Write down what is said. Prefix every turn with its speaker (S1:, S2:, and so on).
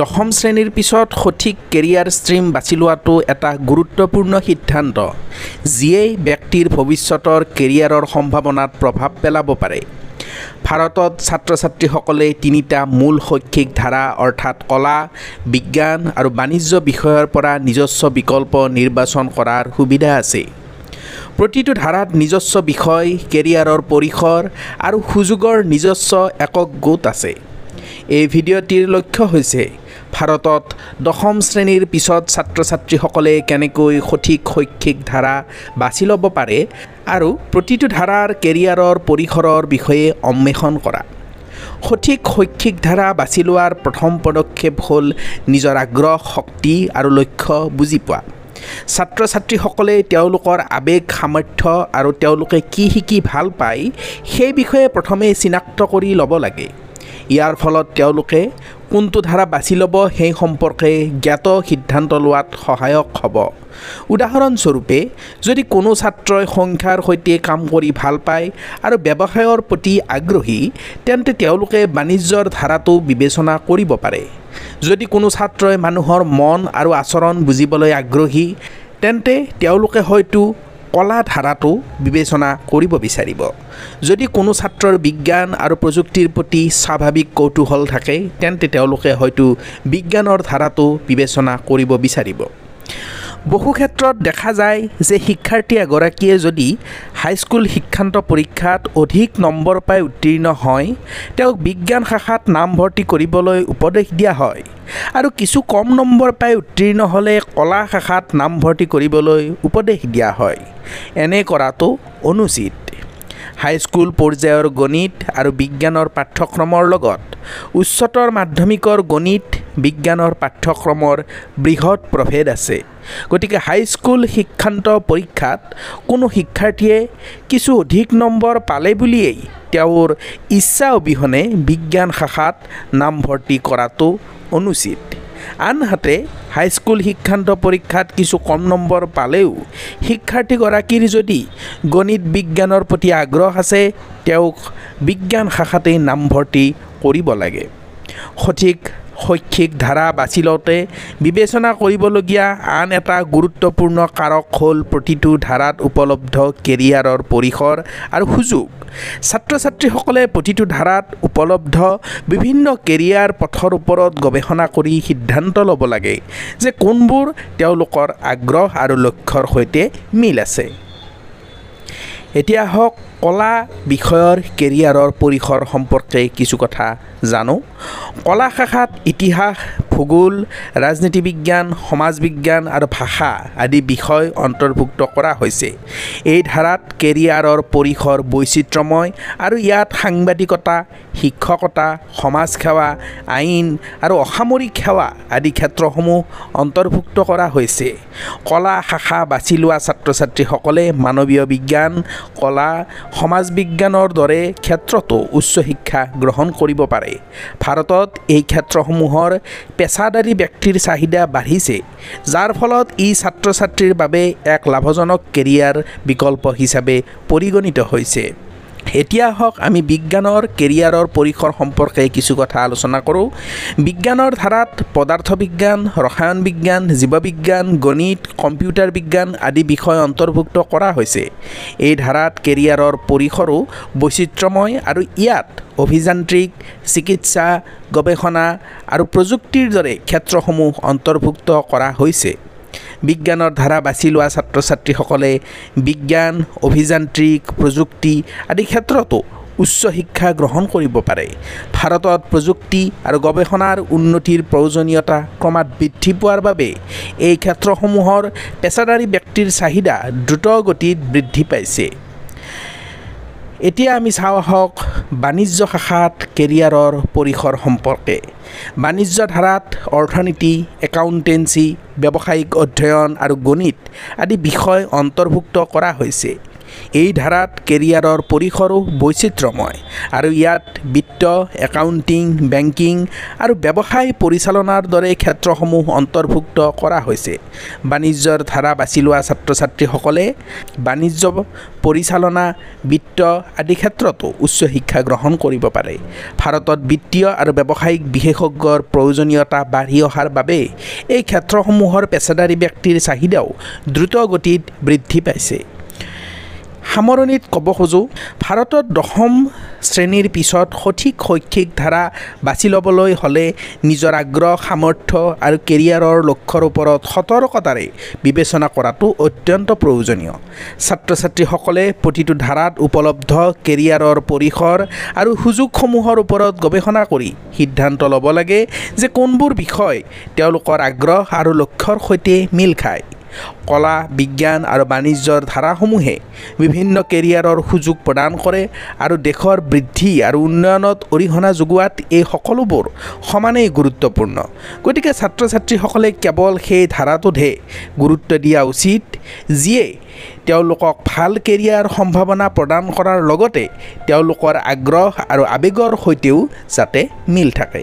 S1: দশম শ্ৰেণীৰ পিছত সঠিক কেৰিয়াৰ ষ্ট্ৰীম বাছি লোৱাটো এটা গুৰুত্বপূৰ্ণ সিদ্ধান্ত যিয়েই ব্যক্তিৰ ভৱিষ্যতৰ কেৰিয়াৰৰ সম্ভাৱনাত প্ৰভাৱ পেলাব পাৰে। ভাৰতত ছাত্ৰ ছাত্ৰীসকলে তিনিটা মূল শৈক্ষিক ধাৰা অৰ্থাৎ কলা বিজ্ঞান আৰু বাণিজ্য বিষয়ৰ পৰা নিজস্ব বিকল্প নিৰ্বাচন কৰাৰ সুবিধা আছে। প্ৰতিটো ধাৰাত নিজস্ব বিষয় কেৰিয়াৰৰ পৰিসৰ আৰু সুযোগৰ নিজস্ব একক গোট আছে। এই ভিডিঅ'টিৰ লক্ষ্য হৈছে ভাৰতত দশম শ্ৰেণীৰ পিছত ছাত্ৰ ছাত্ৰীসকলে কেনেকৈ সঠিক শৈক্ষিক ধাৰা বাছি ল'ব পাৰে আৰু প্ৰতিটো ধাৰাৰ কেৰিয়াৰৰ পৰিসৰৰ বিষয়ে অন্বেষণ কৰা। সঠিক শৈক্ষিক ধাৰা বাছি লোৱাৰ প্ৰথম পদক্ষেপ হ'ল নিজৰ আগ্ৰহ শক্তি আৰু লক্ষ্য বুজি পোৱা। ছাত্ৰ ছাত্ৰীসকলে তেওঁলোকৰ আৱেগ সামৰ্থ্য আৰু তেওঁলোকে কি শিকি ভাল পায় সেই বিষয়ে প্ৰথমে চিনাক্ত কৰি ল'ব লাগে। ইয়াৰ ফলত তেওঁলোকে কোনটো ধাৰা বাছি ল'ব সেই সম্পৰ্কে জ্ঞাত সিদ্ধান্ত লোৱাত সহায়ক হ'ব। উদাহৰণস্বৰূপে যদি কোনো ছাত্ৰই সংখ্যাৰ সৈতে কাম কৰি ভাল পায় আৰু ব্যৱসায়ৰ প্ৰতি আগ্ৰহী তেন্তে তেওঁলোকে বাণিজ্যৰ ধাৰাটো বিবেচনা কৰিব পাৰে। যদি কোনো ছাত্ৰই মানুহৰ মন আৰু আচৰণ বুজিবলৈ আগ্ৰহী তেন্তে তেওঁলোকে হয়তো কলা ধাৰাটো বিবেচনা কৰিব বিচাৰিব। যদি কোনো ছাত্ৰৰ বিজ্ঞান আৰু প্ৰযুক্তিৰ প্ৰতি স্বাভাৱিক কৌতূহল থাকে তেন্তে তেওঁলোকে হয়তো বিজ্ঞানৰ ধাৰাটো বিবেচনা কৰিব বিচাৰিব। বহু ক্ষেত্ৰত দেখা যায় যে শিক্ষাৰ্থী এগৰাকীয়ে যদি হাইস্কুল শিক্ষান্ত পৰীক্ষাত অধিক নম্বৰ পাই উত্তীৰ্ণ হয় তেওঁক বিজ্ঞান শাখাত নামভৰ্তি কৰিবলৈ উপদেশ দিয়া হয়। আৰু কিছু কম নম্বৰ পাই উত্তীৰ্ণ হ'লে কলা শাখাত নামভৰ্তি কৰিবলৈ উপদেশ দিয়া হয়। এনে কৰাটো অনুচিত। হাইস্কুল পৰ্যায়ৰ গণিত আৰু বিজ্ঞানৰ পাঠ্যক্ৰমৰ লগত উচ্চতৰ মাধ্যমিকৰ গণিত বিজ্ঞানৰ পাঠ্যক্ৰমৰ বৃহৎ প্ৰভেদ আছে। গতিকে হাইস্কুল শিক্ষান্ত পৰীক্ষাত কোনো শিক্ষাৰ্থীয়ে কিছু অধিক নম্বৰ পালে বুলিয়েই তেওঁৰ ইচ্ছা অবিহনে বিজ্ঞান শাখাত নামভৰ্তি কৰাটো অনুচিত। আনহাতে হাইস্কুল শিক্ষান্ত পৰীক্ষাত কিছু কম নম্বৰ পালেও শিক্ষাৰ্থীগৰাকীৰ যদি গণিত বিজ্ঞানৰ প্ৰতি আগ্ৰহ আছে তেওঁক বিজ্ঞান শাখাতেই নামভৰ্তি কৰিব লাগে। সঠিক শৈক্ষিক ধাৰা বাছি লওঁতে বিবেচনা কৰিবলগীয়া আন এটা গুৰুত্বপূৰ্ণ কাৰক হ'ল প্ৰতিটো ধাৰাত উপলব্ধ কেৰিয়াৰৰ পৰিসৰ আৰু সুযোগ। ছাত্ৰ ছাত্ৰীসকলে প্ৰতিটো ধাৰাত উপলব্ধ বিভিন্ন কেৰিয়াৰ পথৰ ওপৰত গৱেষণা কৰি সিদ্ধান্ত ল'ব লাগে যে কোনবোৰ তেওঁলোকৰ আগ্ৰহ আৰু লক্ষ্যৰ সৈতে মিল আছে। এতিয়া হওক কলা বিষয়ৰ কেৰিয়াৰৰ পৰিসৰ সম্পৰ্কে কিছু কথা জানো? কলা শাখাত ইতিহাস ভূগোল ৰাজনীতি বিজ্ঞান সমাজ বিজ্ঞান আৰু ভাষা আদি বিষয় অন্তৰ্ভুক্ত কৰা হৈছে। এই ধাৰাত কেৰিয়াৰৰ পৰিসৰ বৈচিত্ৰ্যময় আৰু ইয়াত সাংবাদিকতা শিক্ষকতা সমাজ সেৱা আইন আৰু অসামৰিক সেৱা আদি ক্ষেত্ৰসমূহ অন্তৰ্ভুক্ত কৰা হৈছে। কলা শাখা বাছি লোৱা ছাত্ৰ ছাত্ৰীসকলে মানৱীয় বিজ্ঞান কলা সমাজ বিজ্ঞানৰ দৰে ক্ষেত্ৰতো উচ্চ শিক্ষা গ্ৰহণ কৰিব পাৰে। ভাৰতত এই ক্ষেত্ৰসমূহৰ পেছাদাৰী ব্যক্তিৰ চাহিদা বাঢ়িছে যাৰ ফলত ই ছাত্ৰ ছাত্ৰীৰ বাবে এক লাভজনক কেৰিয়াৰ বিকল্প হিচাপে পৰিগণিত হৈছে। এতিয়া হওক আমি বিজ্ঞানৰ কেৰিয়াৰৰ পৰিসৰ সম্পৰ্কে কিছু কথা আলোচনা কৰোঁ। বিজ্ঞানৰ ধাৰাত পদাৰ্থ বিজ্ঞান ৰসায়ন বিজ্ঞান জীৱ বিজ্ঞান গণিত কম্পিউটাৰ বিজ্ঞান আদি বিষয় অন্তৰ্ভুক্ত কৰা হৈছে। এই ধাৰাত কেৰিয়াৰৰ পৰিসৰো বৈচিত্ৰ্যময় আৰু ইয়াত অভিযান্ত্ৰিক চিকিৎসা গৱেষণা আৰু প্ৰযুক্তিৰ দৰে ক্ষেত্ৰসমূহ অন্তৰ্ভুক্ত কৰা হৈছে। বিজ্ঞানৰ ধাৰা বাছি লোৱা ছাত্ৰ ছাত্ৰীসকলে বিজ্ঞান অভিযান্ত্ৰিক প্ৰযুক্তি আদি ক্ষেত্ৰতো উচ্চ শিক্ষা গ্ৰহণ কৰিব পাৰে। ভাৰতত প্ৰযুক্তি আৰু গৱেষণাৰ উন্নতিৰ প্ৰয়োজনীয়তা ক্ৰমাৎ বৃদ্ধি পোৱাৰ বাবে এই ক্ষেত্ৰসমূহৰ পেছাদাৰী ব্যক্তিৰ চাহিদা দ্ৰুত গতিত বৃদ্ধি পাইছে। এতিয়া আমি চাওঁ আহক বাণিজ্য শাখাত কেৰিয়াৰৰ পৰিসৰ সম্পৰ্কে। বাণিজ্য ধাৰাত অৰ্থনীতি একাউণ্টেঞ্চি ব্যৱসায়িক অধ্যয়ন আৰু গণিত আদি বিষয় অন্তৰ্ভুক্ত কৰা হৈছে। এই ধাৰাত কেৰিয়াৰৰ পৰিসৰো বৈচিত্ৰ্যময় আৰু ইয়াত বিত্ত একাউণ্টিং বেংকিং আৰু ব্যৱসায় পৰিচালনাৰ দৰে ক্ষেত্ৰসমূহ অন্তৰ্ভুক্ত কৰা হৈছে। বাণিজ্যৰ ধাৰা বাছি লোৱা ছাত্ৰ ছাত্ৰীসকলে বাণিজ্য পৰিচালনা বিত্ত আদি ক্ষেত্ৰতো উচ্চ শিক্ষা গ্ৰহণ কৰিব পাৰে। ভাৰতত বিত্তীয় আৰু ব্যৱসায়িক বিশেষজ্ঞৰ প্ৰয়োজনীয়তা বাঢ়ি অহাৰ বাবে এই ক্ষেত্ৰসমূহৰ পেচাদাৰী ব্যক্তিৰ চাহিদাও দ্ৰুত গতিত বৃদ্ধি পাইছে। সামৰণিত ক'ব খোজোঁ ভাৰতত দশম শ্ৰেণীৰ পিছত সঠিক শৈক্ষিক ধাৰা বাছি ল'বলৈ হ'লে নিজৰ আগ্ৰহ সামৰ্থ্য আৰু কেৰিয়াৰৰ লক্ষ্যৰ ওপৰত সতৰ্কতাৰে বিবেচনা কৰাটো অত্যন্ত প্ৰয়োজনীয়। ছাত্ৰ ছাত্ৰীসকলে প্ৰতিটো ধাৰাত উপলব্ধ কেৰিয়াৰৰ পৰিসৰ আৰু সুযোগসমূহৰ ওপৰত গৱেষণা কৰি সিদ্ধান্ত ল'ব লাগে যে কোনবোৰ বিষয় তেওঁলোকৰ আগ্ৰহ আৰু লক্ষ্যৰ সৈতে মিল খায়। কলা বিজ্ঞান আৰু বাণিজ্যৰ ধাৰাসমূহে বিভিন্ন কেৰিয়াৰৰ সুযোগ প্ৰদান কৰে আৰু দেশৰ বৃদ্ধি আৰু উন্নয়নত অৰিহণা যোগোৱাত এই সকলোবোৰ সমানেই গুৰুত্বপূৰ্ণ। গতিকে ছাত্ৰ ছাত্ৰীসকলে কেৱল সেই ধাৰাটোতহে গুৰুত্ব দিয়া উচিত যিয়ে তেওঁলোকক ভাল কেৰিয়াৰ সম্ভাৱনা প্ৰদান কৰাৰ লগতে তেওঁলোকৰ আগ্ৰহ আৰু আৱেগৰ সৈতেও যাতে মিল থাকে।